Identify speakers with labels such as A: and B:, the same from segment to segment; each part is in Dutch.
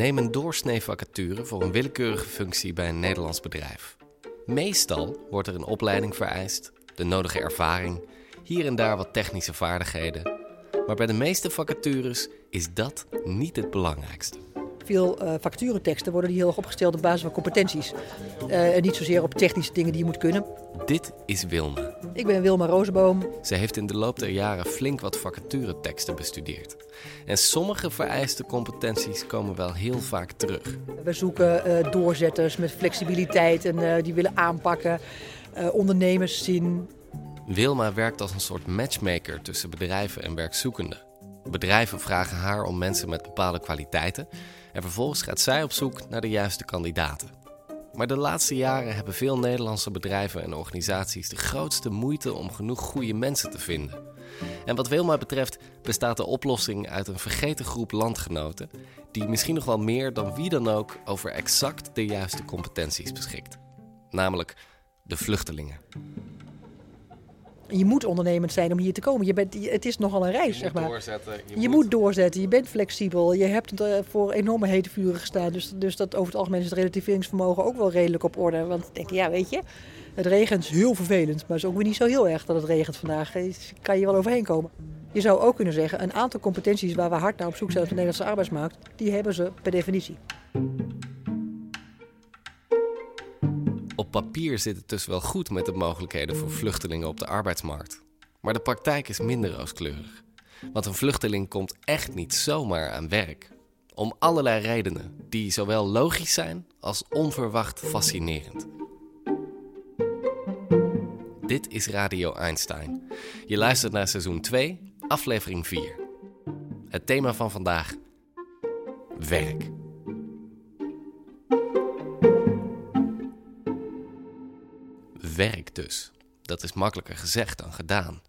A: Neem een doorsnee vacature voor een willekeurige functie bij een Nederlands bedrijf. Meestal wordt er een opleiding vereist, de nodige ervaring, hier en daar wat technische vaardigheden. Maar bij de meeste vacatures is dat niet het belangrijkste.
B: Veel uh, vacatureteksten worden die heel erg opgesteld op basis van competenties. Uh, en niet zozeer op technische dingen die je moet kunnen.
A: Dit is Wilma.
B: Ik ben Wilma Rozenboom.
A: Ze heeft in de loop der jaren flink wat vacatureteksten bestudeerd. En sommige vereiste competenties komen wel heel vaak terug.
B: We zoeken uh, doorzetters met flexibiliteit en die willen aanpakken. ondernemerszin.
A: Wilma werkt als een soort matchmaker tussen bedrijven en werkzoekenden. Bedrijven vragen haar om mensen met bepaalde kwaliteiten en vervolgens gaat zij op zoek naar de juiste kandidaten. Maar de laatste jaren hebben veel Nederlandse bedrijven en organisaties de grootste moeite om genoeg goede mensen te vinden. En wat Wilma betreft bestaat de oplossing uit een vergeten groep landgenoten die misschien nog wel meer dan wie dan ook over exact de juiste competenties beschikt. Namelijk de vluchtelingen.
B: Je moet ondernemend zijn om hier te komen. Je bent, het is nogal een reis,
A: Je
B: zeg
A: moet
B: maar.
A: doorzetten.
B: Je, moet... doorzetten, je bent flexibel. Je hebt uh, voor enorme hete vuren gestaan. Dus, dus dat over het algemeen is het relativeringsvermogen ook wel redelijk op orde. Want ik denk, ja, weet je, het regent is heel vervelend. Maar het is ook weer niet zo heel erg dat het regent vandaag. Dus kan je wel overheen komen. Je zou ook kunnen zeggen, een aantal competenties waar we hard naar op zoek zijn op de Nederlandse arbeidsmarkt, die hebben ze per definitie.
A: Op papier zit het dus wel goed met de mogelijkheden voor vluchtelingen op de arbeidsmarkt. Maar de praktijk is minder rooskleurig. Want een vluchteling komt echt niet zomaar aan werk. Om allerlei redenen, die zowel logisch zijn als onverwacht fascinerend. Dit is Radio Einstein. Je luistert naar seizoen 2, aflevering 4. Het thema van vandaag: werk. Werk dus. Dat is makkelijker gezegd dan gedaan.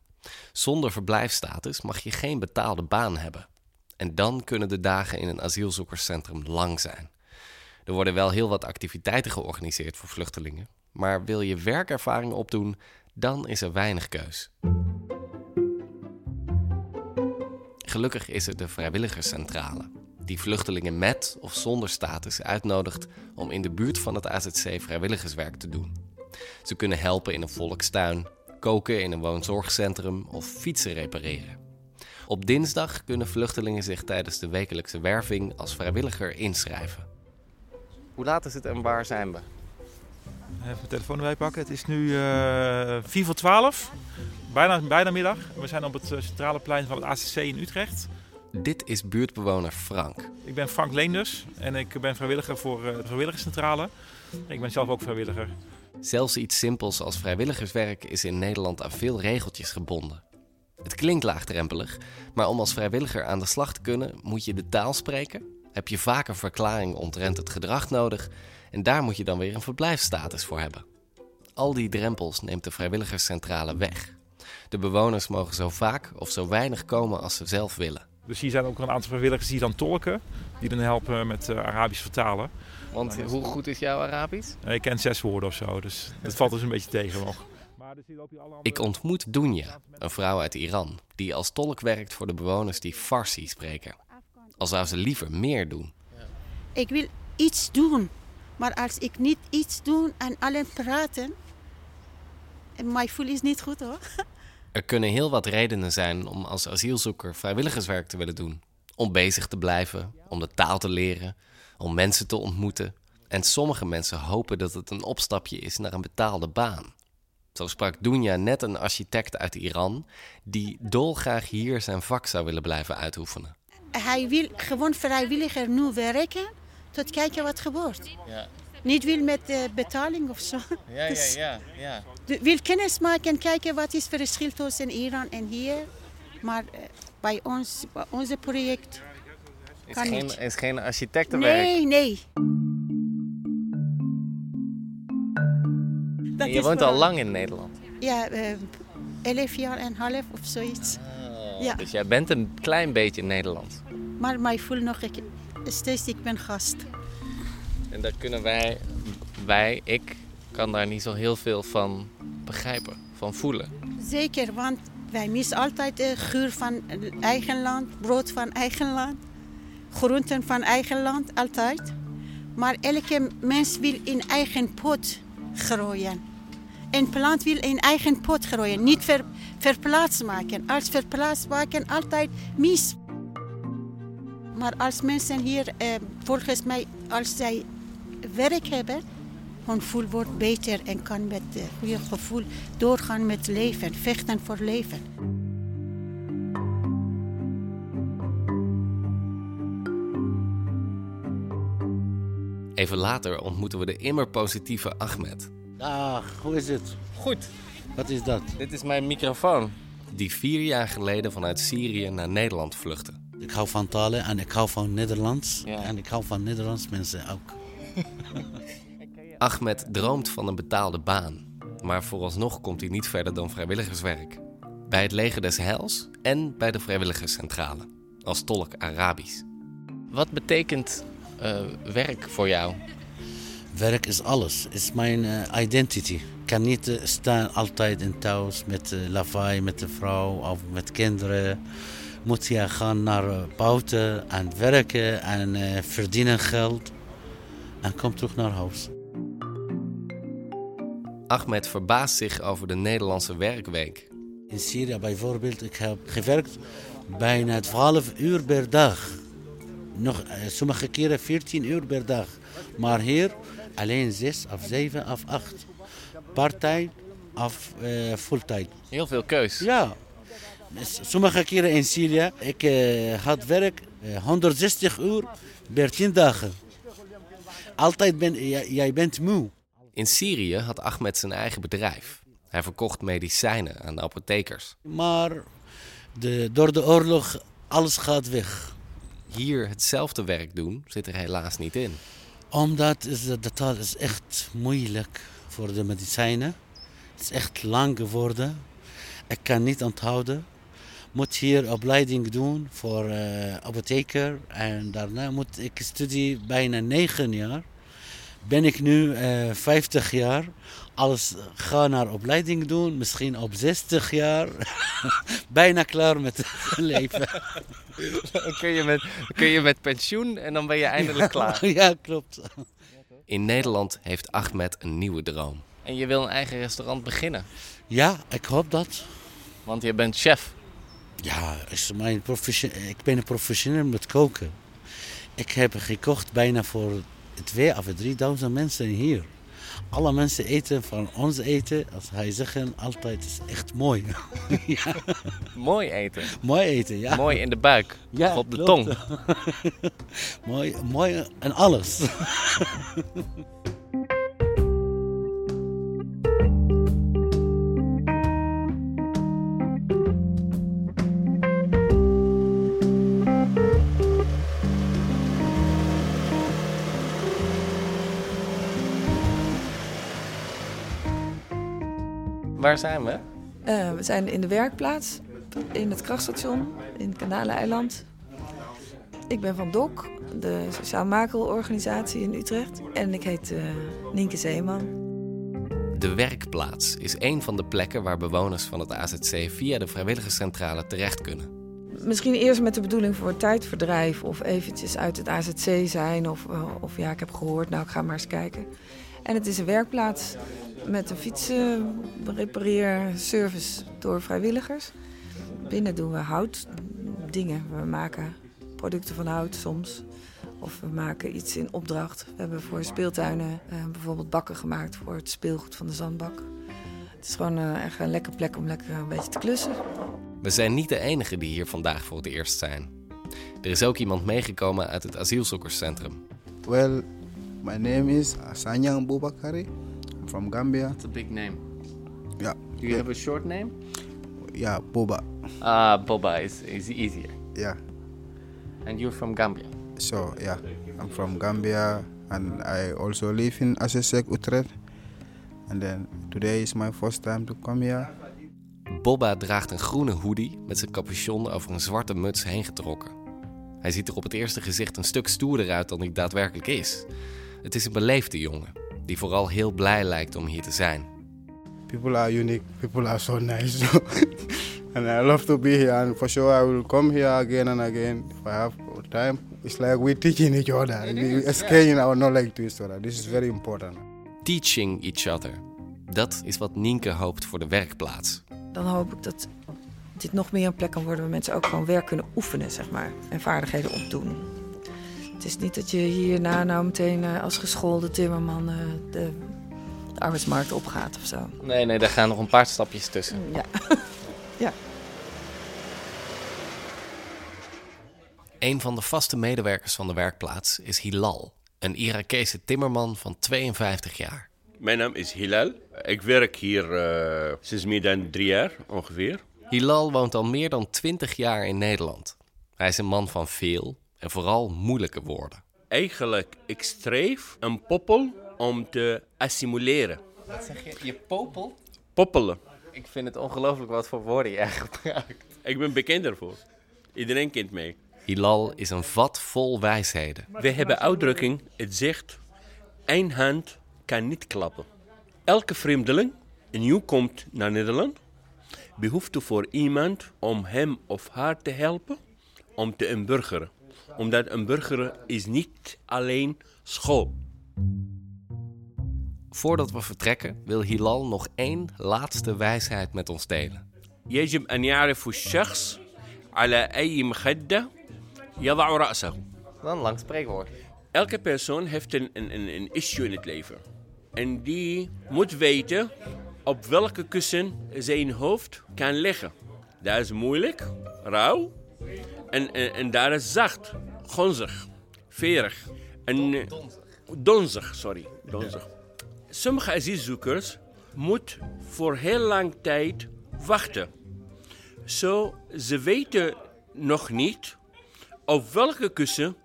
A: Zonder verblijfstatus mag je geen betaalde baan hebben. En dan kunnen de dagen in een asielzoekerscentrum lang zijn. Er worden wel heel wat activiteiten georganiseerd voor vluchtelingen, maar wil je werkervaring opdoen, dan is er weinig keus. Gelukkig is er de vrijwilligerscentrale, die vluchtelingen met of zonder status uitnodigt om in de buurt van het AZC vrijwilligerswerk te doen. Ze kunnen helpen in een volkstuin, koken in een woonzorgcentrum of fietsen repareren. Op dinsdag kunnen vluchtelingen zich tijdens de wekelijkse werving als vrijwilliger inschrijven. Hoe laat is het en waar zijn we?
C: Even mijn telefoon erbij pakken. Het is nu uh, 4 voor 12. Bijna, bijna middag. We zijn op het centrale plein van het ACC in Utrecht.
A: Dit is buurtbewoner Frank.
C: Ik ben Frank Leenders en ik ben vrijwilliger voor de vrijwilligerscentrale. Ik ben zelf ook vrijwilliger.
A: Zelfs iets simpels als vrijwilligerswerk is in Nederland aan veel regeltjes gebonden. Het klinkt laagdrempelig, maar om als vrijwilliger aan de slag te kunnen, moet je de taal spreken, heb je vaak een verklaring omtrent het gedrag nodig en daar moet je dan weer een verblijfsstatus voor hebben. Al die drempels neemt de vrijwilligerscentrale weg. De bewoners mogen zo vaak of zo weinig komen als ze zelf willen.
C: Dus hier zijn ook een aantal vrijwilligers die dan tolken, die dan helpen met uh, Arabisch vertalen.
A: Want hoe goed is jouw Arabisch?
C: Ik ken zes woorden of zo, dus dat valt dus een beetje tegen nog.
A: Ik ontmoet Dunja, een vrouw uit Iran, die als tolk werkt voor de bewoners die Farsi spreken. Al zou ze liever meer doen.
D: Ik wil iets doen, maar als ik niet iets doe en alleen praten, mijn gevoel is niet goed hoor.
A: Er kunnen heel wat redenen zijn om als asielzoeker vrijwilligerswerk te willen doen. Om bezig te blijven, om de taal te leren, om mensen te ontmoeten. En sommige mensen hopen dat het een opstapje is naar een betaalde baan. Zo sprak Dunja net een architect uit Iran die dolgraag hier zijn vak zou willen blijven uitoefenen.
D: Hij wil gewoon vrijwilliger nu werken tot kijken wat gebeurt.
A: Ja.
D: niet wil met eh, betaling of zo.
A: Ja,
D: Dus-
A: ja, ja.
D: De- wil kennis maken, kijken wat is het verschil tussen Iran en hier. Maar eh, bij ons, bij onze project,
A: Is
D: Kan
A: geen,
D: niet.
A: is geen architectenwerk.
D: nee, nee. Dat
A: En je woont al lang in Nederland.
D: Ja, eh, elf jaar en half of zoiets. Ja.
A: Dus jij bent een klein beetje Nederlands.
D: Maar mij voel nog ik, steeds, ik ben gast.
A: En daar kunnen wij, wij, ik, kan daar niet zo heel veel van begrijpen, van voelen.
D: Zeker, want wij missen altijd de geur van eigen land, brood van eigen land, groenten van eigen land, altijd. Maar elke mens wil in eigen pot groeien. Een plant wil in eigen pot groeien, niet ver, verplaatst maken. Als verplaatst maken, altijd mis. Maar als mensen hier, eh, volgens mij, als zij werk hebben, hun gevoel wordt beter en kan met een goede gevoel doorgaan met leven, vechten voor leven.
A: Even later ontmoeten we de immer positieve Ahmed.
E: Dag, hoe is het?
A: Goed,
E: Wat is dat?
A: dit is mijn microfoon. Die vier jaar geleden vanuit Syrië naar Nederland vluchtte.
E: Ik hou van talen en ik hou van Nederlands.
A: Ja.
E: En ik hou van Nederlands mensen ook.
A: Ahmed droomt van een betaalde baan. Maar vooralsnog komt hij niet verder dan vrijwilligerswerk. Bij het leger des Heils en bij de vrijwilligerscentrale. Als tolk Arabisch. Wat betekent eh, werk voor jou?
E: Werk is alles. is mijn eh, identity. Ik kan niet eh, staan altijd in thuis met lawaai, met de vrouw of met kinderen. Moet je gaan naar uh, buiten en werken en eh, verdienen geld. En kom terug naar huis.
A: Ahmed verbaast zich over de Nederlandse werkweek.
E: In Syrië bijvoorbeeld, ik heb gewerkt bijna 12 uur per dag. Nog, eh, sommige keren 14 uur per dag. Maar hier alleen 6 of 7 of 8. Part-time of eh fulltime.
A: Heel veel keus.
E: Ja. Dus Sommige keren in Syrië, ik eh, had werk eh, 160 uur per 10 dagen. Altijd ben jij, jij bent moe.
A: In Syrië had Ahmed zijn eigen bedrijf. Hij verkocht medicijnen aan de apothekers.
E: Maar de, door de oorlog, alles gaat weg.
A: Hier hetzelfde werk doen zit er helaas niet in.
E: Omdat is de, de taal is echt moeilijk voor de medicijnen. Het is echt lang geworden. Ik kan niet onthouden. Moet hier opleiding doen voor eh apotheker. En daarna moet ik studie bijna negen jaar. Ben ik nu eh 50 jaar. Alles ga naar opleiding doen. Misschien op 60 jaar. bijna klaar met leven.
A: Dan kun je, met, dan kun je met pensioen en dan ben je eindelijk klaar.
E: ja, klopt.
A: In Nederland heeft Ahmed een nieuwe droom. En je wil een eigen restaurant beginnen.
E: Ja, ik hoop dat.
A: Want je bent chef.
E: Ja, is mijn profession- ik ben een professioneel met koken. Ik heb gekocht bijna voor twee of 3000 mensen hier. Alle mensen eten van ons eten, als hij zeggen, altijd is echt mooi. ja,
A: Mooi eten.
E: mooi eten, ja.
A: Mooi in de buik.
E: Ja,
A: op de
E: klopt.
A: tong.
E: mooi, mooi en alles.
A: Waar zijn we?
F: Eh, we zijn in de werkplaats, in het krachtstation, in het Kanaleneiland. Ik ben van DOC, de sociaal makelorganisatie in Utrecht. En ik heet eh Nienke Zeeman.
A: De werkplaats is een van de plekken waar bewoners van het AZC via de vrijwilligerscentrale terecht kunnen.
F: Misschien eerst met de bedoeling voor tijdverdrijf of eventjes uit het AZC zijn. Of, eh, of ja, ik heb gehoord, nou ik ga maar eens kijken. En het is een werkplaats met een fietsenrepareerservice door vrijwilligers. Binnen doen we houtdingen. We maken producten van hout soms. Of we maken iets in opdracht. We hebben voor speeltuinen eh, bijvoorbeeld bakken gemaakt voor het speelgoed van de zandbak. Het is gewoon eh, echt een lekker plek om lekker een beetje te klussen.
A: We zijn niet de enigen die hier vandaag voor het eerst zijn. Er is ook iemand meegekomen uit het asielzoekerscentrum.
G: Well, My name is Sanyang Bubakari. From Gambia.
A: It's a big name.
G: Yeah.
A: Do you have a short name?
G: Yeah, Boba.
A: Ah, Boba is, is easier.
G: Yeah.
A: And you're from Gambia?
G: So, yeah, I'm from Gambia and I also live in Assesek, Utrecht. And then today is my first time to come here.
A: Bobba draagt een groene hoodie met zijn capuchon over een zwarte muts heen getrokken. Hij ziet er op het eerste gezicht een stuk stoerder uit dan hij daadwerkelijk is. Het is een beleefde jongen, die vooral heel blij lijkt om hier te zijn.
G: People are unique, people are so nice. And I love to be here and for sure I will come here again and again if I have time. It's like we're teaching each other, we exchanging our knowledge to each other. This is very important.
A: Teaching each other. Dat is wat Nienke hoopt voor de werkplaats.
F: Dan hoop ik dat dit nog meer een plek kan worden waar mensen ook gewoon werk kunnen oefenen, zeg maar. En vaardigheden opdoen. Het is niet dat je hierna nou meteen eh, als geschoolde timmerman eh, de, de arbeidsmarkt opgaat of zo.
A: Nee, nee, daar gaan nog een paar stapjes tussen.
F: Ja. ja.
A: Een van de vaste medewerkers van de werkplaats is Hilal, een Irakese timmerman van 52 jaar.
H: Mijn naam is Hilal. Ik werk hier uh, sinds meer dan drie jaar ongeveer.
A: Hilal woont al meer dan 20 jaar in Nederland. Hij is een man van veel en vooral moeilijke woorden.
H: Eigenlijk, ik streef een poppel om te assimileren.
A: Wat zeg je? Je popel?
H: Poppelen.
A: Ik vind het ongelooflijk wat voor woorden jij gebruikt.
H: Ik ben bekend ervoor. Iedereen kent mij.
A: Hilal is een vat vol wijsheden.
H: We hebben uitdrukking, het zegt, één hand kan niet klappen. Elke vreemdeling die nieuw komt naar Nederland, behoeft voor iemand om hem of haar te helpen om te inburgeren Omdat inburgeren is niet alleen school.
A: Voordat we vertrekken wil Hilal nog één laatste wijsheid met ons delen.
H: يجب أن يعرف الشخص على أي مخدة يضع رأسه.
A: Wat een lang spreekwoord.
H: Elke persoon heeft een, een, een, een issue in het leven. En die moet weten op welke kussen zijn hoofd kan leggen. Dat is moeilijk, rauw. En, en, en daar is zacht, gonzig, verig. En, eh, donzig, sorry. Donzig. Sommige asielzoekers moeten voor heel lang tijd wachten. Zo, ze weten nog niet op welke kussen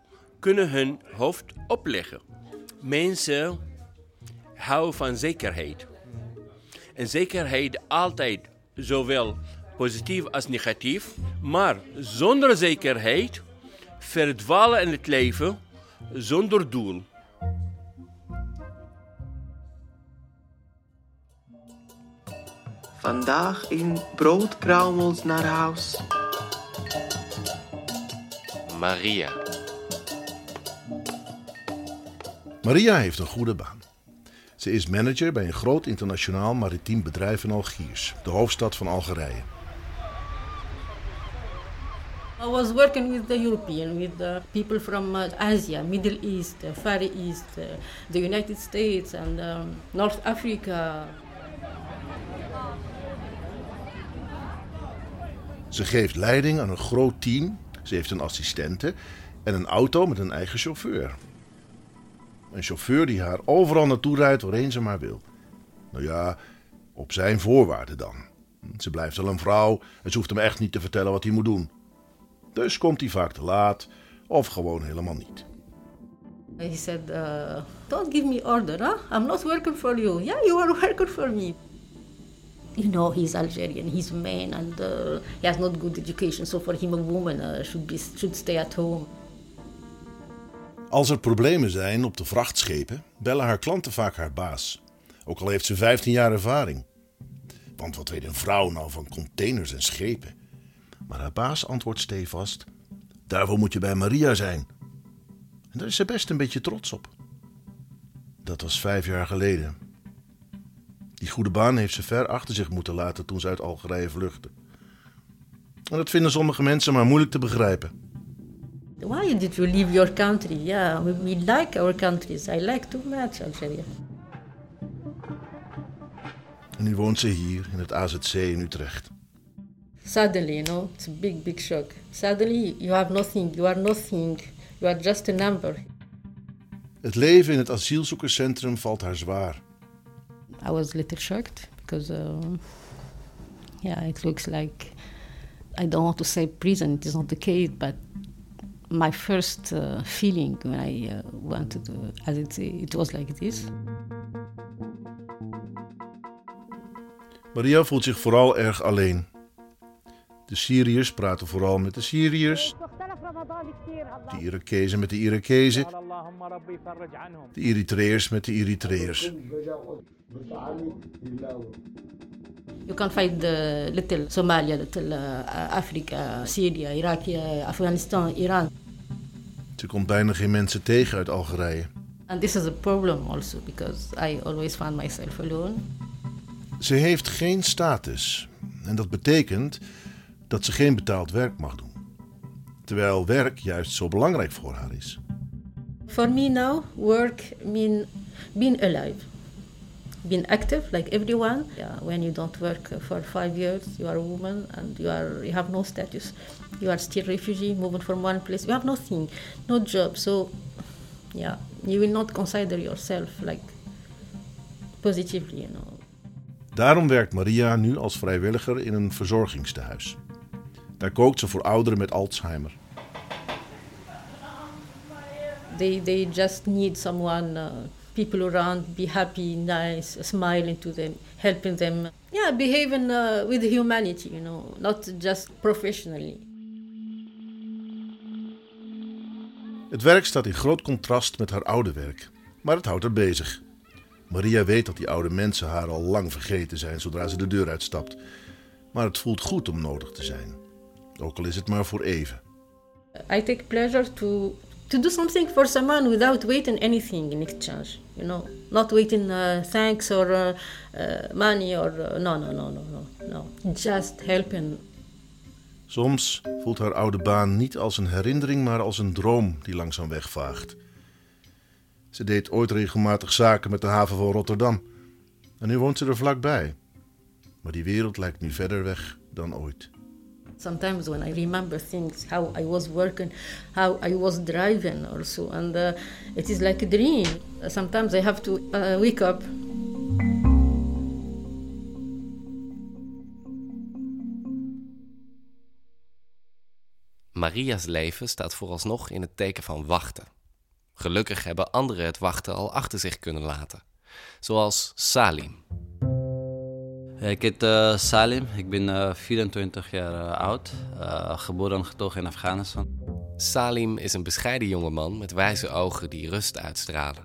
H: kunnen hun hoofd opleggen. Mensen houden van zekerheid. En zekerheid altijd zowel positief als negatief. Maar zonder zekerheid verdwalen in het leven zonder doel.
I: Vandaag in broodkruimels naar huis.
A: Maria.
J: Maria heeft een goede baan. Ze is manager bij een groot internationaal maritiem bedrijf in Algiers, de hoofdstad van Algerije.
K: I was working with the European, with people from uh, Asia, Middle East, uh, Far East, uh, the United States, and um, North Africa.
J: Ze geeft leiding aan een groot team. Ze heeft een assistente en een auto met een eigen chauffeur. Een chauffeur die haar overal naartoe rijdt waarheen ze maar wil. Nou ja, op zijn voorwaarden dan. Ze blijft wel een vrouw en ze hoeft hem echt niet te vertellen wat hij moet doen. Dus komt hij vaak te laat of gewoon helemaal niet.
K: He said, uh, "Don't give me order, huh? I'm not working for you. Yeah, you are working for me." You know, he's Algerian. He's a man, and uh, he has not good education. So for him, a woman uh, should be should stay at home.
J: Als er problemen zijn op de vrachtschepen, bellen haar klanten vaak haar baas. Ook al heeft ze 15 jaar ervaring. Want wat weet een vrouw nou van containers en schepen? Maar haar baas antwoordt stevast: Daarvoor moet je bij Maria zijn. En daar is ze best een beetje trots op. Dat was vijf jaar geleden. Die goede baan heeft ze ver achter zich moeten laten toen ze uit Algerije vluchtte. En dat vinden sommige mensen maar moeilijk te begrijpen.
K: Why did you leave your country? Yeah, we, we like our countries. I like too much Algeria.
J: En nu woont ze hier in het AZC in Utrecht.
K: Suddenly, you know, it's a big, big shock. Suddenly, you have nothing. You are nothing. You are just a number.
J: Het leven in het asielzoekerscentrum valt haar zwaar.
K: I was a little shocked because, uh, yeah, it looks like I don't want to say prison. It is not the case, but my first uh, feeling when I uh, went to the, as it, it was like this.
J: Maria voelt zich vooral erg alleen. De Syriërs praten vooral met de Syriërs. De Irakezen met de Irakezen. De Eritreërs met de Eritreërs.
K: You can find the little Somalia, little uh, Africa, Syria, Iraq, uh, Afghanistan, Iran.
J: Ze komt bijna geen mensen tegen uit Algerije.
K: And this is a problem also because I always found myself alone.
J: Ze heeft geen status. En dat betekent dat ze geen betaald werk mag doen. Terwijl werk juist zo belangrijk voor haar is.
K: For me now, work mean being alive, being active like everyone. Yeah, when you don't work for five years, you are a woman and you are you have no status. You are still refugee, moving from one place. You have nothing, no job. So, yeah, you will not consider yourself like positively, you know.
J: Daarom werkt Maria nu als vrijwilliger in een verzorgingstehuis. Daar kookt ze voor ouderen met Alzheimer.
K: They they just need someone, uh, people around, be happy, nice, smiling to them, helping them. Yeah, behaving uh, with humanity, you know, not just professionally.
J: Het werk staat in groot contrast met haar oude werk, maar het houdt haar bezig. Maria weet dat die oude mensen haar al lang vergeten zijn zodra ze de deur uitstapt. Maar het voelt goed om nodig te zijn. Ook al is het maar voor even.
K: I take pleasure to to do something for someone without waiting anything in exchange. You know, not waiting uh, thanks or uh, uh, money or uh, no, no, no, no, no, no. Just helping.
J: Soms voelt haar oude baan niet als een herinnering, maar als een droom die langzaam wegvaagt. Ze deed ooit regelmatig zaken met de haven van Rotterdam. En nu woont ze er vlakbij. Maar die wereld lijkt nu verder weg dan ooit.
K: Sometimes when I remember things, how I was working, how I was driving also, and uh, it is like a dream. Sometimes I have to uh, wake up.
A: Maria's leven staat vooralsnog in het teken van wachten. Gelukkig hebben anderen het wachten al achter zich kunnen laten. Zoals Salim.
L: Ik heet uh, Salim, ik ben uh, 24 jaar uh, oud, geboren en getogen in Afghanistan.
A: Salim is een bescheiden jongeman met wijze ogen die rust uitstralen.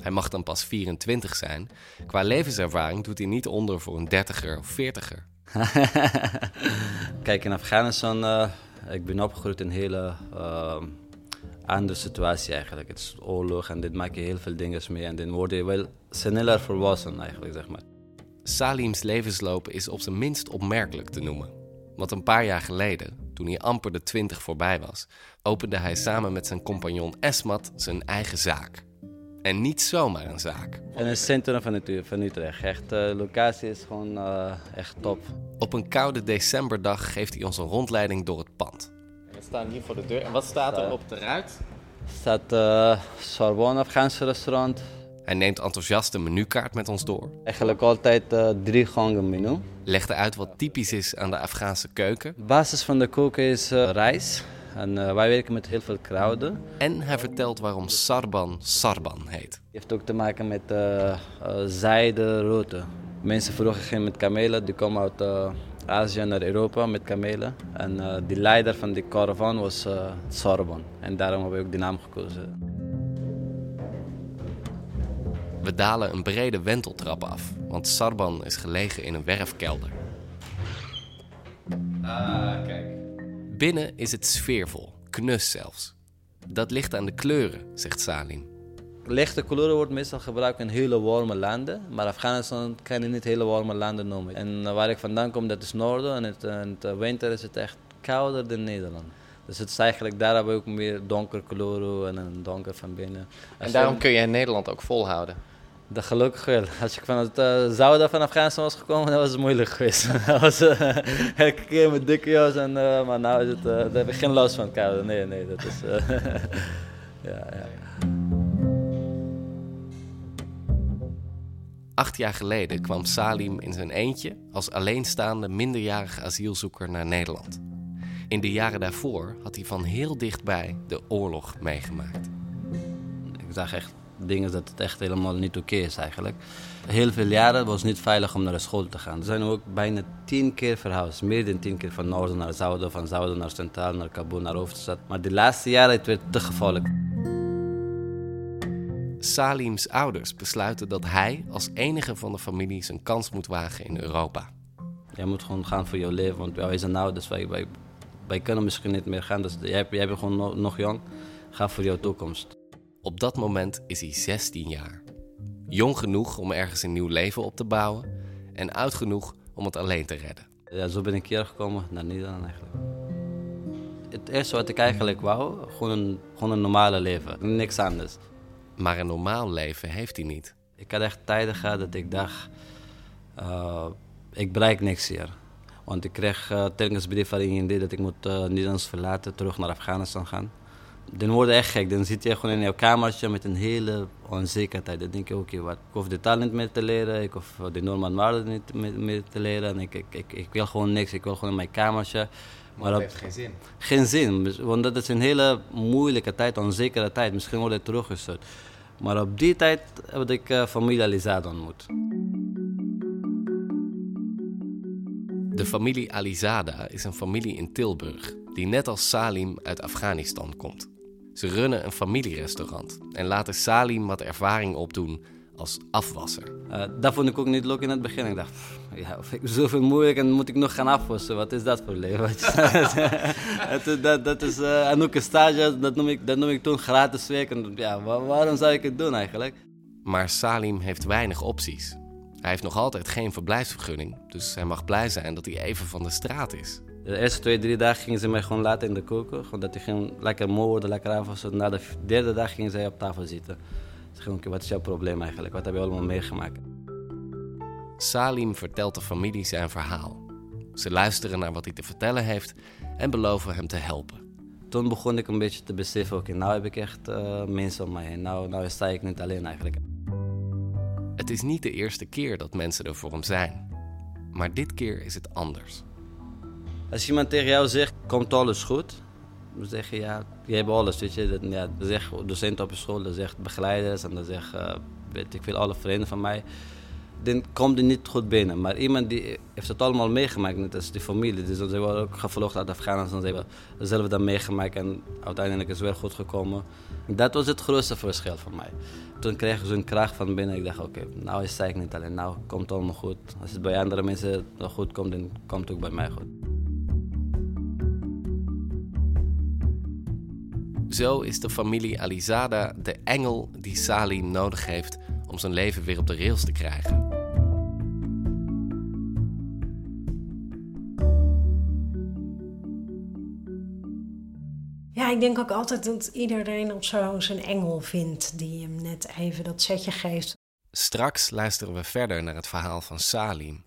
A: Hij mag dan pas 24 zijn. Qua levenservaring doet hij niet onder voor een dertiger of veertiger.
L: Kijk, in Afghanistan, ik ben opgegroeid in een hele andere situatie eigenlijk. Het is oorlog en dit maak je heel veel dingen mee. En dan word je wel sneller volwassen eigenlijk, zeg maar.
A: Salim's levensloop is op zijn minst opmerkelijk te noemen. Want een paar jaar geleden, toen hij amper de 20 voorbij was, opende hij samen met zijn compagnon Esmat zijn eigen zaak. En niet zomaar een zaak.
L: In het centrum van, het, van Utrecht. Echt, de locatie is gewoon uh, echt top.
A: Op een koude decemberdag geeft hij ons een rondleiding door het pand.
L: We staan hier voor de deur. En wat staat er op de ruit? Er staat uh, Sorbonne Afghaanse restaurant.
A: Hij neemt enthousiast een menukaart met ons door.
L: Eigenlijk altijd uh, drie gangen menu.
A: Legt uit wat typisch is aan de Afghaanse keuken.
L: De basis van de koken is uh, rijst. En uh, wij werken met heel veel kruiden.
A: En hij vertelt waarom sarban sarban heet. Het
L: heeft ook te maken met zijde route. Mensen vroeger gingen met kamelen, die komen uit Azië naar Europa met kamelen. En die leider van die caravan was Sarban. En daarom hebben we ook die naam gekozen.
A: We dalen een brede wenteltrap af, want Sarban is gelegen in een werfkelder.
L: Ah, kijk.
A: Binnen is het sfeervol, knus zelfs. Dat ligt aan de kleuren, zegt Salim.
L: Lichte kleuren wordt meestal gebruikt in hele warme landen, maar Afghanistan kan je niet hele warme landen noemen. En waar ik vandaan kom, dat is noorden en het, in de winter is het echt kouder dan Nederland. Dus het is eigenlijk, daar hebben we ook meer donker kleuren en een donker van binnen.
A: En daarom kun je in Nederland ook volhouden?
L: Dat gelukkig wel. Als ik van het uh, zuiden van Afghanistan was gekomen, dan was het moeilijk geweest. dat was uh, elke keer met dikke jas, en, uh, maar nu is het, daar heb ik geen last van koude. Nee, nee, dat is... ja, ja.
A: Acht jaar geleden kwam Salim in zijn eentje als alleenstaande minderjarige asielzoeker naar Nederland. In de jaren daarvoor had hij van heel dichtbij de oorlog meegemaakt.
L: Ik zag echt dingen dat het echt helemaal niet oké is eigenlijk. Heel veel jaren was het niet veilig om naar de school te gaan. Er zijn ook bijna tien keer verhuisd. Meer dan tien keer van noorden naar zuiden, van zuiden naar centraal, naar Kabul, naar hoofdstad. Maar de laatste jaren het werd te gevaarlijk.
A: Salim's ouders besluiten dat hij als enige van de familie zijn kans moet wagen in Europa.
L: Jij moet gewoon gaan voor jouw leven, want wij zijn ouders. Wij, wij, wij kunnen misschien niet meer gaan. Dus jij, jij bent gewoon nog, nog jong. Ga voor jouw toekomst.
A: Op dat moment is hij 16 jaar. Jong genoeg om ergens een nieuw leven op te bouwen en oud genoeg om het alleen te redden.
L: Ja, zo ben ik hier gekomen naar Nederland eigenlijk. Het eerste wat ik eigenlijk wou, gewoon een, gewoon een normale leven, niks anders.
A: Maar een normaal leven heeft hij niet.
L: Ik had echt tijden gehad dat ik dacht, uh, ik bereik niks hier. Want ik kreeg uh, telkens brief van IND dat ik moet uh, Nederland verlaten, terug naar Afghanistan gaan. Dan word je echt gek. Dan zit je gewoon in jouw kamertje met een hele onzekerheid. Dan denk je, oké, wat? Ik hoef de taal niet meer te leren. Ik hoef de normen en waarden niet meer, te leren. En ik, ik, ik, ik, wil gewoon niks. Ik wil gewoon in mijn kamertje.
M: Maar dat heeft geen zin.
L: Geen zin. Want dat is een hele moeilijke tijd, onzekere tijd. Misschien word je teruggestuurd. Maar op die tijd heb ik uh, familie Alizada ontmoet.
A: De familie Alizada is een familie in Tilburg die net als Salim uit Afghanistan komt. Ze runnen een familierestaurant en laten Salim wat ervaring opdoen als afwasser.
L: Uh, dat vond ik ook niet leuk in het begin. Ik dacht, pff, ja, zoveel moeilijk en moet ik nog gaan afwassen. Wat is dat voor leven? dat, dat, dat is uh, en ook een stage, dat noem ik, dat noem ik toen gratis werk. En, ja, waarom zou ik het doen eigenlijk?
A: Maar Salim heeft weinig opties. Hij heeft nog altijd geen verblijfsvergunning, dus hij mag blij zijn dat hij even van de straat is.
L: De eerste twee, drie dagen gingen ze mij gewoon laten in de koken. Gewoon dat ik ging lekker moe worden, lekker afwassen. Na de derde dag gingen zij op tafel zitten. Ze gingen, okay, wat is jouw probleem eigenlijk? Wat heb je allemaal meegemaakt?
A: Salim vertelt de familie zijn verhaal. Ze luisteren naar wat hij te vertellen heeft en beloven hem te helpen.
L: Toen begon ik een beetje te beseffen, oké, okay, nou heb ik echt uh, mensen om mij heen. Nou, nou sta ik niet alleen eigenlijk.
A: Het is niet de eerste keer dat mensen er voor hem zijn. Maar dit keer is het anders.
L: Als iemand tegen jou zegt, komt alles goed? Dan zeg je, ja, je hebt alles, weet je. Dat, ja, zegt docenten op school, dan zegt begeleiders en dan zegt, uh, weet ik veel, alle vrienden van mij. Dan komt er niet goed binnen. Maar iemand die heeft het allemaal meegemaakt, net als die familie. Dus zijn we ook gevlogen uit Afghanistan, ze hebben zelf dat meegemaakt en uiteindelijk is het weer goed gekomen. Dat was het grootste verschil voor mij. Toen kreeg ik zo'n kracht van binnen. Ik dacht, oké, nou is het niet alleen, nou komt het allemaal goed. Als het bij andere mensen goed komt, dan komt het ook bij mij goed.
A: Zo is de familie Alizada de engel die Salim nodig heeft om zijn leven weer op de rails te krijgen.
N: Ja, ik denk ook altijd dat iedereen op zo zijn engel vindt die hem net even dat setje geeft.
A: Straks luisteren we verder naar het verhaal van Salim.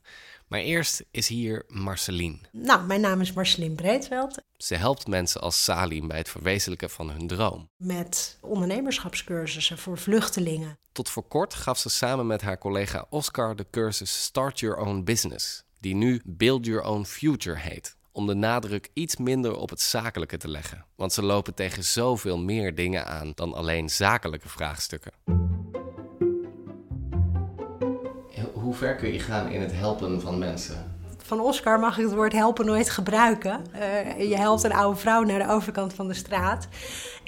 A: Maar eerst is hier Marceline.
N: Nou, mijn naam is Marceline Breedveld.
A: Ze helpt mensen als Salim bij het verwezenlijken van hun droom.
N: Met ondernemerschapscursussen voor vluchtelingen.
A: Tot voor kort gaf ze samen met haar collega Oscar de cursus Start Your Own Business, die nu Build Your Own Future heet. Om de nadruk iets minder op het zakelijke te leggen. Want ze lopen tegen zoveel meer dingen aan dan alleen zakelijke vraagstukken. Hoe ver kun je gaan in het helpen van mensen?
N: Van Oscar mag ik het woord helpen nooit gebruiken. Uh, je helpt een oude vrouw naar de overkant van de straat.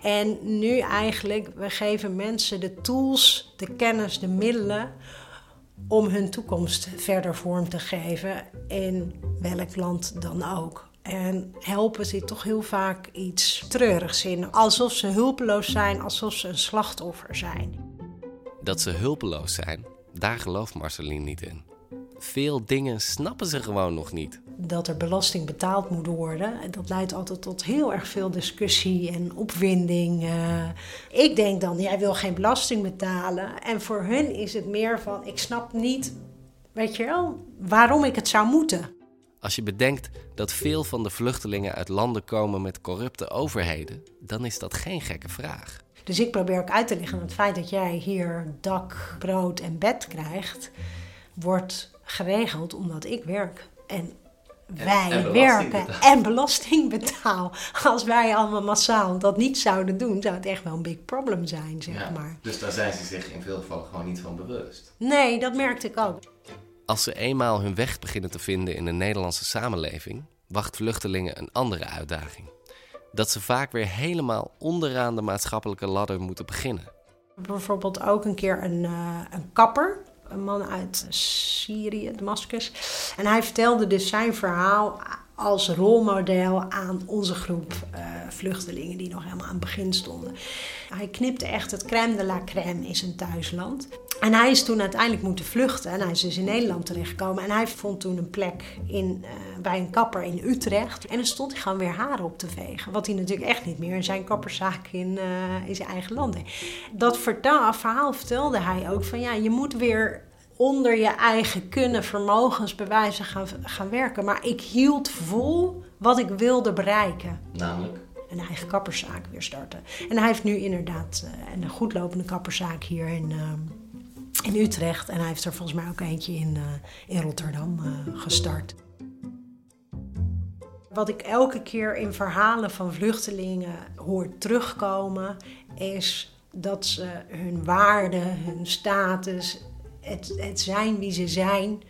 N: En nu eigenlijk, we geven mensen de tools, de kennis, de middelen om hun toekomst verder vorm te geven in welk land dan ook. En helpen zit toch heel vaak iets treurigs in. Alsof ze hulpeloos zijn, alsof ze een slachtoffer zijn.
A: Dat ze hulpeloos zijn, daar gelooft Marceline niet in. Veel dingen snappen ze gewoon nog niet.
N: Dat er belasting betaald moet worden, dat leidt altijd tot heel erg veel discussie en opwinding. Uh, ik denk dan, jij wil geen belasting betalen. En voor hun is het meer van, ik snap niet, weet je wel, waarom ik het zou moeten.
A: Als je bedenkt dat veel van de vluchtelingen uit landen komen met corrupte overheden, dan is dat geen gekke vraag.
N: Dus ik probeer ook uit te leggen dat het feit dat jij hier dak, brood en bed krijgt, wordt geregeld omdat ik werk. En wij
A: en
N: werken
A: betaal.
N: en belasting betaal. Als wij allemaal massaal dat niet zouden doen, zou het echt wel een big problem zijn, zeg
A: Ja,
N: maar.
A: Dus daar zijn ze zich in veel gevallen gewoon niet van bewust.
N: Nee, dat merkte ik ook.
A: Als ze eenmaal hun weg beginnen te vinden in de Nederlandse samenleving, wacht vluchtelingen een andere uitdaging. Dat ze vaak weer helemaal onderaan de maatschappelijke ladder moeten beginnen.
N: Bijvoorbeeld ook een keer een, eh, een kapper, een man uit Syrië, Damascus. En hij vertelde dus zijn verhaal als rolmodel aan onze groep eh, vluchtelingen die nog helemaal aan het begin stonden. Hij knipte echt het crème de la crème in zijn thuisland. En hij is toen uiteindelijk moeten vluchten. En hij is dus in Nederland terechtgekomen. En hij vond toen een plek in, eh, bij een kapper in Utrecht. En dan stond hij gewoon weer haren op te vegen. Wat hij natuurlijk echt niet meer in zijn kapperszaak in, eh, in zijn eigen land deed. Dat verhaal vertelde hij ook van ja, je moet weer onder je eigen kunnen, vermogensbewijzen gaan, gaan werken. Maar ik hield vol wat ik wilde bereiken
A: Namelijk?
N: een eigen kapperszaak weer starten. En hij heeft nu inderdaad eh, een goedlopende kapperszaak hier in, eh, in Utrecht. En hij heeft er volgens mij ook eentje in, eh, in Rotterdam gestart. Wat ik elke keer in verhalen van vluchtelingen hoor terugkomen, is dat ze hun waarde, hun status, het, het zijn wie ze zijn,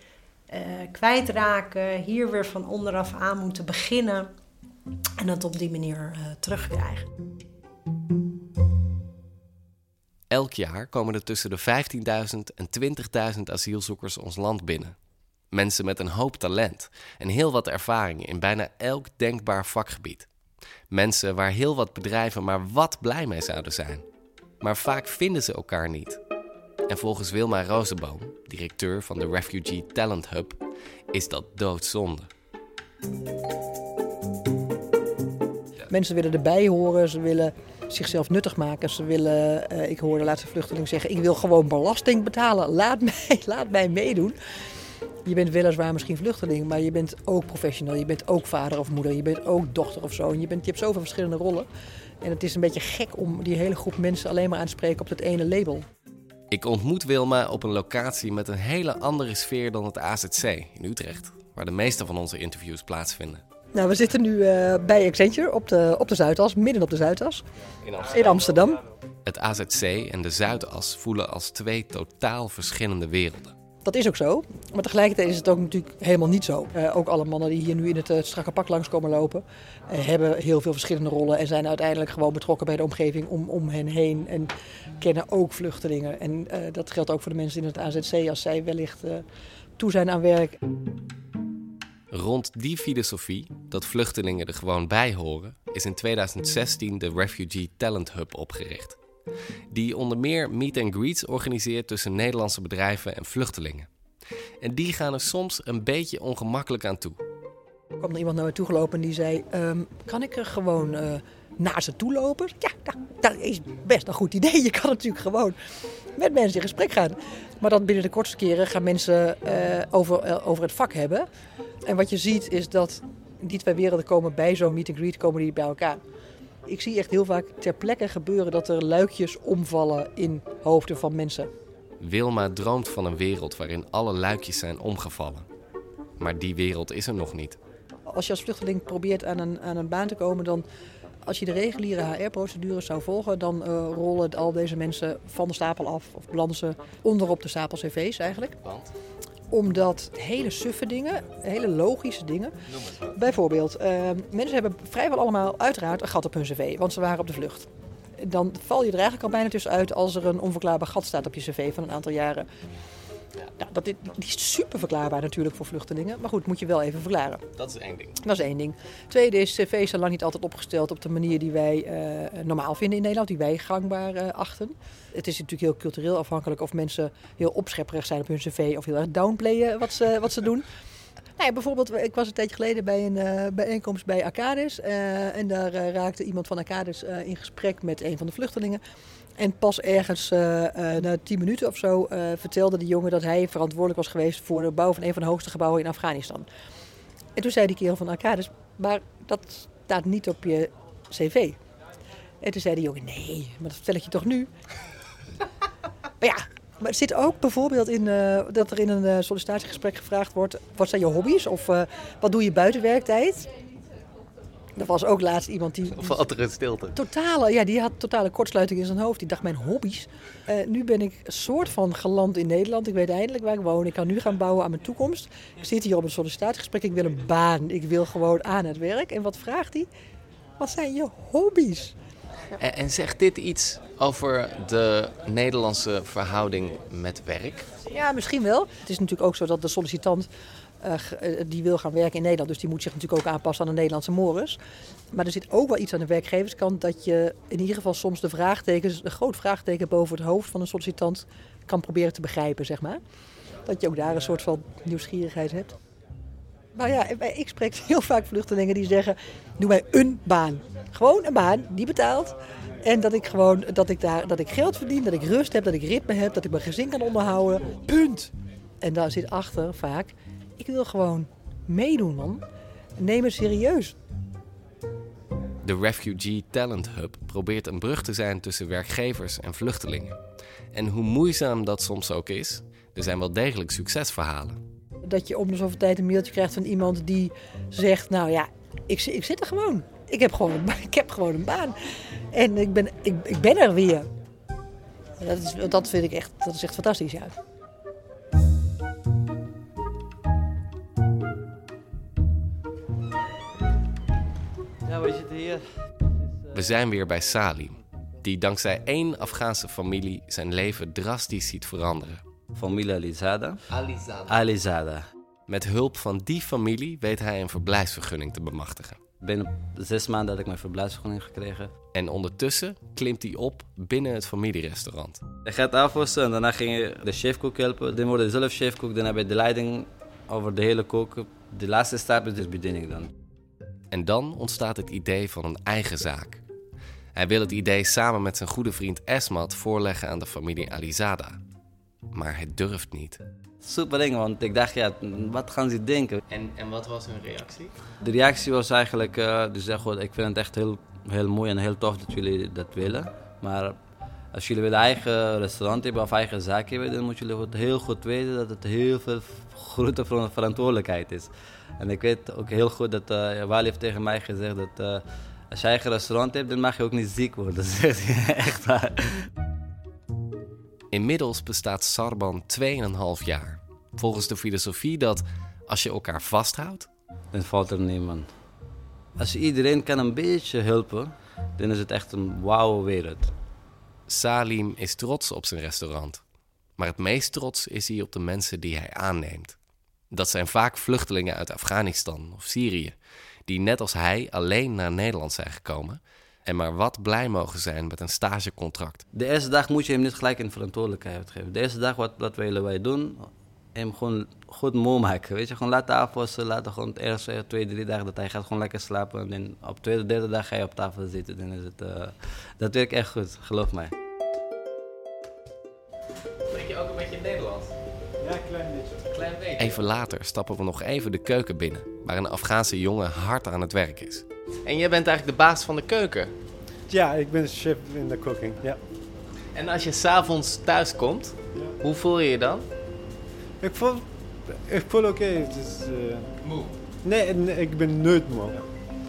N: eh, kwijtraken, hier weer van onderaf aan moeten beginnen en dat op die manier eh, terugkrijgen.
A: Elk jaar komen er tussen de 15.000 en 20.000 asielzoekers ons land binnen. Mensen met een hoop talent en heel wat ervaring in bijna elk denkbaar vakgebied. Mensen waar heel wat bedrijven maar wat blij mee zouden zijn. Maar vaak vinden ze elkaar niet. En volgens Wilma Rozenboom, directeur van de Refugee Talent Hub, is dat doodzonde.
B: Mensen willen erbij horen, ze willen zichzelf nuttig maken. Ze willen, eh, ik hoorde de laatste vluchteling zeggen, ik wil gewoon belasting betalen. Laat mij, laat mij meedoen. Je bent weliswaar misschien vluchteling, maar je bent ook professional. Je bent ook vader of moeder, je bent ook dochter of zoon. Je, bent, je hebt zoveel verschillende rollen. En het is een beetje gek om die hele groep mensen alleen maar aan te spreken op dat ene label.
A: Ik ontmoet Wilma op een locatie met een hele andere sfeer dan het AZC in Utrecht, waar de meeste van onze interviews plaatsvinden.
B: Nou, we zitten nu eh, bij Accenture op de, op de Zuidas, midden op de Zuidas. In Amsterdam.
A: Het AZC en de Zuidas voelen als twee totaal verschillende werelden.
B: Dat is ook zo. Maar tegelijkertijd is het ook natuurlijk helemaal niet zo. Eh, ook alle mannen die hier nu in het eh, strakke pak langskomen lopen, eh, hebben heel veel verschillende rollen en zijn uiteindelijk gewoon betrokken bij de omgeving om, om hen heen. En kennen ook vluchtelingen. En dat geldt ook voor de mensen in het AZC als zij wellicht toe zijn aan werk.
A: Rond die filosofie, dat vluchtelingen er gewoon bij horen, is in 2016 de Refugee Talent Hub opgericht. Die onder meer meet and greets organiseert tussen Nederlandse bedrijven en vluchtelingen. En die gaan er soms een beetje ongemakkelijk aan toe.
B: Er kwam er iemand naar me toe gelopen en die zei: ehm, Kan ik er gewoon eh, naar ze toe lopen? Ja, dat, is best een goed idee. Je kan natuurlijk gewoon met mensen in gesprek gaan. Maar dat binnen de kortste keren gaan mensen eh, over, eh, over het vak hebben. En wat je ziet is dat die twee werelden komen bij zo'n meet and greet komen die bij elkaar. Ik zie echt heel vaak ter plekke gebeuren dat er luikjes omvallen in hoofden van mensen.
A: Wilma droomt van een wereld waarin alle luikjes zijn omgevallen. Maar die wereld is er nog niet.
B: Als je als vluchteling probeert aan een, aan een baan te komen, dan als je de reguliere HR-procedures zou volgen, dan eh, rollen al deze mensen van de stapel af of belanden ze onderop de stapel cv's eigenlijk.
A: Want?
B: Omdat hele suffe dingen, hele logische dingen. Bijvoorbeeld, eh, mensen hebben vrijwel allemaal uiteraard een gat op hun cv, want ze waren op de vlucht. Dan val je er eigenlijk al bijna tussenuit als er een onverklaarbaar gat staat op je cv van een aantal jaren. Nou, dat is, die is super verklaarbaar natuurlijk voor vluchtelingen. Maar goed, moet je wel even verklaren.
A: Dat is één ding.
B: Dat is één ding. Tweede is, cv's zijn lang niet altijd opgesteld op de manier die wij eh, normaal vinden in Nederland, die wij gangbaar eh, achten. Het is natuurlijk heel cultureel afhankelijk of mensen heel opschepperig zijn op hun cv of heel erg downplayen wat ze, wat ze doen. Nou ja, bijvoorbeeld, ik was een tijdje geleden bij een eh, bijeenkomst bij Arcadis. eh, en daar eh, raakte iemand van Arcadis eh, in gesprek met een van de vluchtelingen. En pas ergens eh, eh, na tien minuten of zo eh, vertelde die jongen dat hij verantwoordelijk was geweest voor de bouw van een van de hoogste gebouwen in Afghanistan. En toen zei die kerel van Arcadis, maar dat staat niet op je cv. En toen zei de jongen, nee, maar dat vertel ik je toch nu? maar ja, maar het zit ook bijvoorbeeld in dat er in een sollicitatiegesprek gevraagd wordt... wat zijn je hobby's of wat doe je buiten werktijd? Er was ook laatst iemand die...
A: Of er stilte?
B: Totale, ja, die had totale kortsluiting in zijn hoofd. Die dacht, mijn hobby's. Eh, nu ben ik een soort van geland in Nederland. Ik weet eindelijk waar ik woon. Ik kan nu gaan bouwen aan mijn toekomst. Ik zit hier op een sollicitatiegesprek. Ik wil een baan. Ik wil gewoon aan het werk. En wat vraagt hij? Wat zijn je hobby's?
A: En, en zegt dit iets over de Nederlandse verhouding met werk?
B: Ja, misschien wel. Het is natuurlijk ook zo dat de sollicitant die wil gaan werken in Nederland. Dus die moet zich natuurlijk ook aanpassen aan de Nederlandse mores. Maar er zit ook wel iets aan de werkgeverskant dat je in ieder geval soms de vraagtekens, een groot vraagteken boven het hoofd van een sollicitant kan proberen te begrijpen, zeg maar. Dat je ook daar een soort van nieuwsgierigheid hebt. Maar ja, ik spreek heel vaak vluchtelingen die zeggen: doe mij een baan. Gewoon een baan die betaalt. En dat ik gewoon dat ik daar dat ik geld verdien, dat ik rust heb, dat ik ritme heb, dat ik mijn gezin kan onderhouden. Punt. En daar zit achter vaak: ik wil gewoon meedoen, man. Neem het serieus.
A: De Refugee Talent Hub probeert een brug te zijn tussen werkgevers en vluchtelingen. En hoe moeizaam dat soms ook is, er zijn wel degelijk succesverhalen.
B: Dat je om de zoveel tijd een mailtje krijgt van iemand die zegt: Nou ja, ik, ik zit er gewoon. Ik heb gewoon, een ik heb gewoon een baan. En ik ben, ik, ik ben er weer. Dat, is, dat vind ik echt, dat is echt fantastisch, ja.
L: Ja, we zitten hier.
A: We zijn weer bij Salim, die dankzij één Afghaanse familie zijn leven drastisch ziet veranderen.
L: Familie Alizada.
A: Alizada.
L: Alizada.
A: Met hulp van die familie weet hij een verblijfsvergunning te bemachtigen.
L: Binnen zes maanden had ik mijn verblijfsvergunning gekregen.
A: En ondertussen klimt hij op binnen het familierestaurant.
L: Je gaat afwassen en daarna ging je de chefkok helpen. Dan word je zelf chefkok, dan heb je de leiding over de hele koken. De laatste stap is de bediening dan.
A: En dan ontstaat het idee van een eigen zaak. Hij wil het idee samen met zijn goede vriend Esmat voorleggen aan de familie Alizada. Maar hij durft niet.
L: Super ding, want ik dacht, ja, wat gaan ze denken?
A: En, en wat was hun reactie?
L: De reactie was eigenlijk, eh dus zeg, ik vind het echt heel, heel mooi en heel tof dat jullie dat willen. Maar als jullie willen eigen restaurant hebben of eigen zaak hebben, dan moeten jullie heel goed weten dat het heel veel grote ver- verantwoordelijkheid is. En ik weet ook heel goed dat eh Wally heeft tegen mij gezegd dat eh, als je eigen restaurant hebt, dan mag je ook niet ziek worden. Dat zegt hij echt waar.
A: Inmiddels bestaat Sarban 2,5 jaar. Volgens de filosofie dat als je elkaar vasthoudt,
L: Dan valt er niemand. Als iedereen kan een beetje helpen, dan is het echt een wauwe wereld.
A: Salim is trots op zijn restaurant. Maar het meest trots is hij op de mensen die hij aanneemt. Dat zijn vaak vluchtelingen uit Afghanistan of Syrië, die net als hij alleen naar Nederland zijn gekomen en maar wat blij mogen zijn met een stagecontract.
L: De eerste dag moet je hem niet gelijk een verantwoordelijkheid geven. De eerste dag, wat, wat willen wij doen? Hem gewoon goed moe maken. Weet je, gewoon laten afwassen. Laten gewoon de eerste twee, drie dagen dat hij gaat gewoon lekker slapen. En dan op de tweede, derde dag ga je op tafel zitten. Dan is het, eh, dat werkt echt goed, geloof mij.
A: Spreek je ook een beetje Nederlands?
C: Ja, een klein beetje.
A: Klein beetje. Even later stappen we nog even de keuken binnen, waar een Afghaanse jongen hard aan het werk is. En jij bent eigenlijk de baas van de keuken.
M: Ja, ik ben chef in de cooking, ja.
A: En als je s'avonds thuis komt, hoe voel je je dan?
M: Ik voel, ik voel oké. is, eh,
A: Moe?
M: Nee, nee, ik ben nooit moe.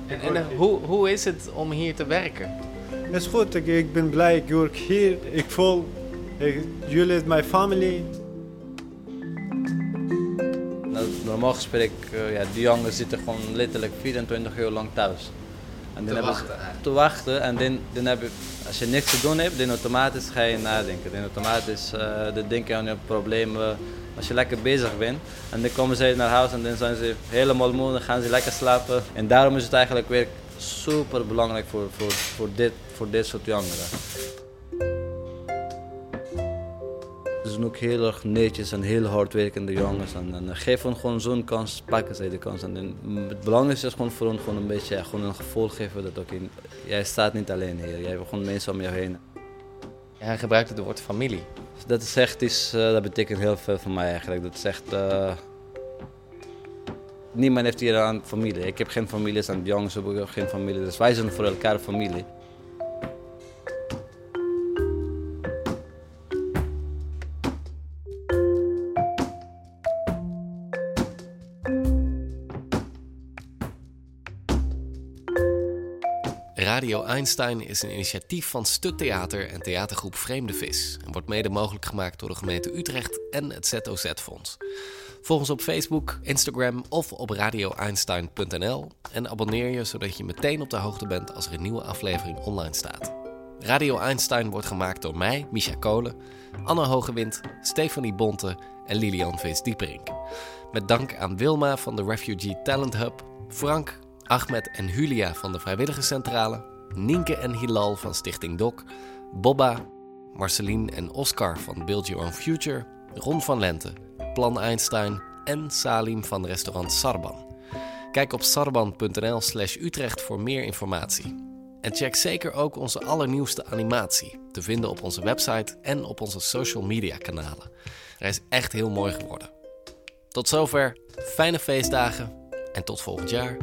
A: En, en eh, hoe, hoe is het om hier te werken?
M: Het is goed, ik, ik ben blij, ik werk hier. Ik voel, ik, jullie zijn mijn familie.
L: Nou, normaal gesproken, eh, ja, die jongens zitten gewoon letterlijk 24 uur lang thuis. En
A: Te wachten
L: te wachten en dan, dan heb je, als je niks te doen hebt, dan automatisch ga je nadenken. Dan automatisch eh dan denk je aan je problemen. Als je lekker bezig bent en dan komen ze naar huis en dan zijn ze helemaal moe, dan gaan ze lekker slapen. En daarom is het eigenlijk weer super belangrijk voor, voor, voor, dit, voor dit soort jongeren. Zijn ook heel erg netjes en heel hardwerkende jongens. En, en geef hen gewoon zo'n kans, pakken zij de kans. En, dan- het belangrijkste is gewoon voor hen gewoon een beetje ja, gewoon een gevoel geven dat oké, jij staat niet alleen hier. Jij hebt gewoon mensen om je heen.
A: Hij gebruikt het woord familie.
L: Dat is echt iets, eh, dat betekent heel veel voor mij eigenlijk. Dat is echt... eh, niemand heeft hier aan familie. Ik heb geen familie, en de jongens hebben ook geen familie. Dus wij zijn voor elkaar familie.
A: Radio Einstein is een initiatief van Stuk Theater en theatergroep Vreemde Vis en wordt mede mogelijk gemaakt door de gemeente Utrecht en het ZOZ-fonds. Volg ons op Facebook, Instagram of op radioeinstein.nl en abonneer je zodat je meteen op de hoogte bent als er een nieuwe aflevering online staat. Radio Einstein wordt gemaakt door mij, Misha Kolen, Anne Hogewind, Stefanie Bonte en Lilian Vis-Dieperink. Met dank aan Wilma van de Refugee Talent Hub, Frank, Ahmed en Julia van de Vrijwilligerscentrale, Nienke en Hilal van Stichting Doc, Bobba, Marceline en Oscar van Build Your Own Future, Ron van Lente, Plan Einstein en Salim van restaurant Sarban. Kijk op sarban.nl/slash Utrecht voor meer informatie. En check zeker ook onze allernieuwste animatie, te vinden op onze website en op onze social media kanalen. Hij is echt heel mooi geworden. Tot zover, fijne feestdagen en tot volgend jaar.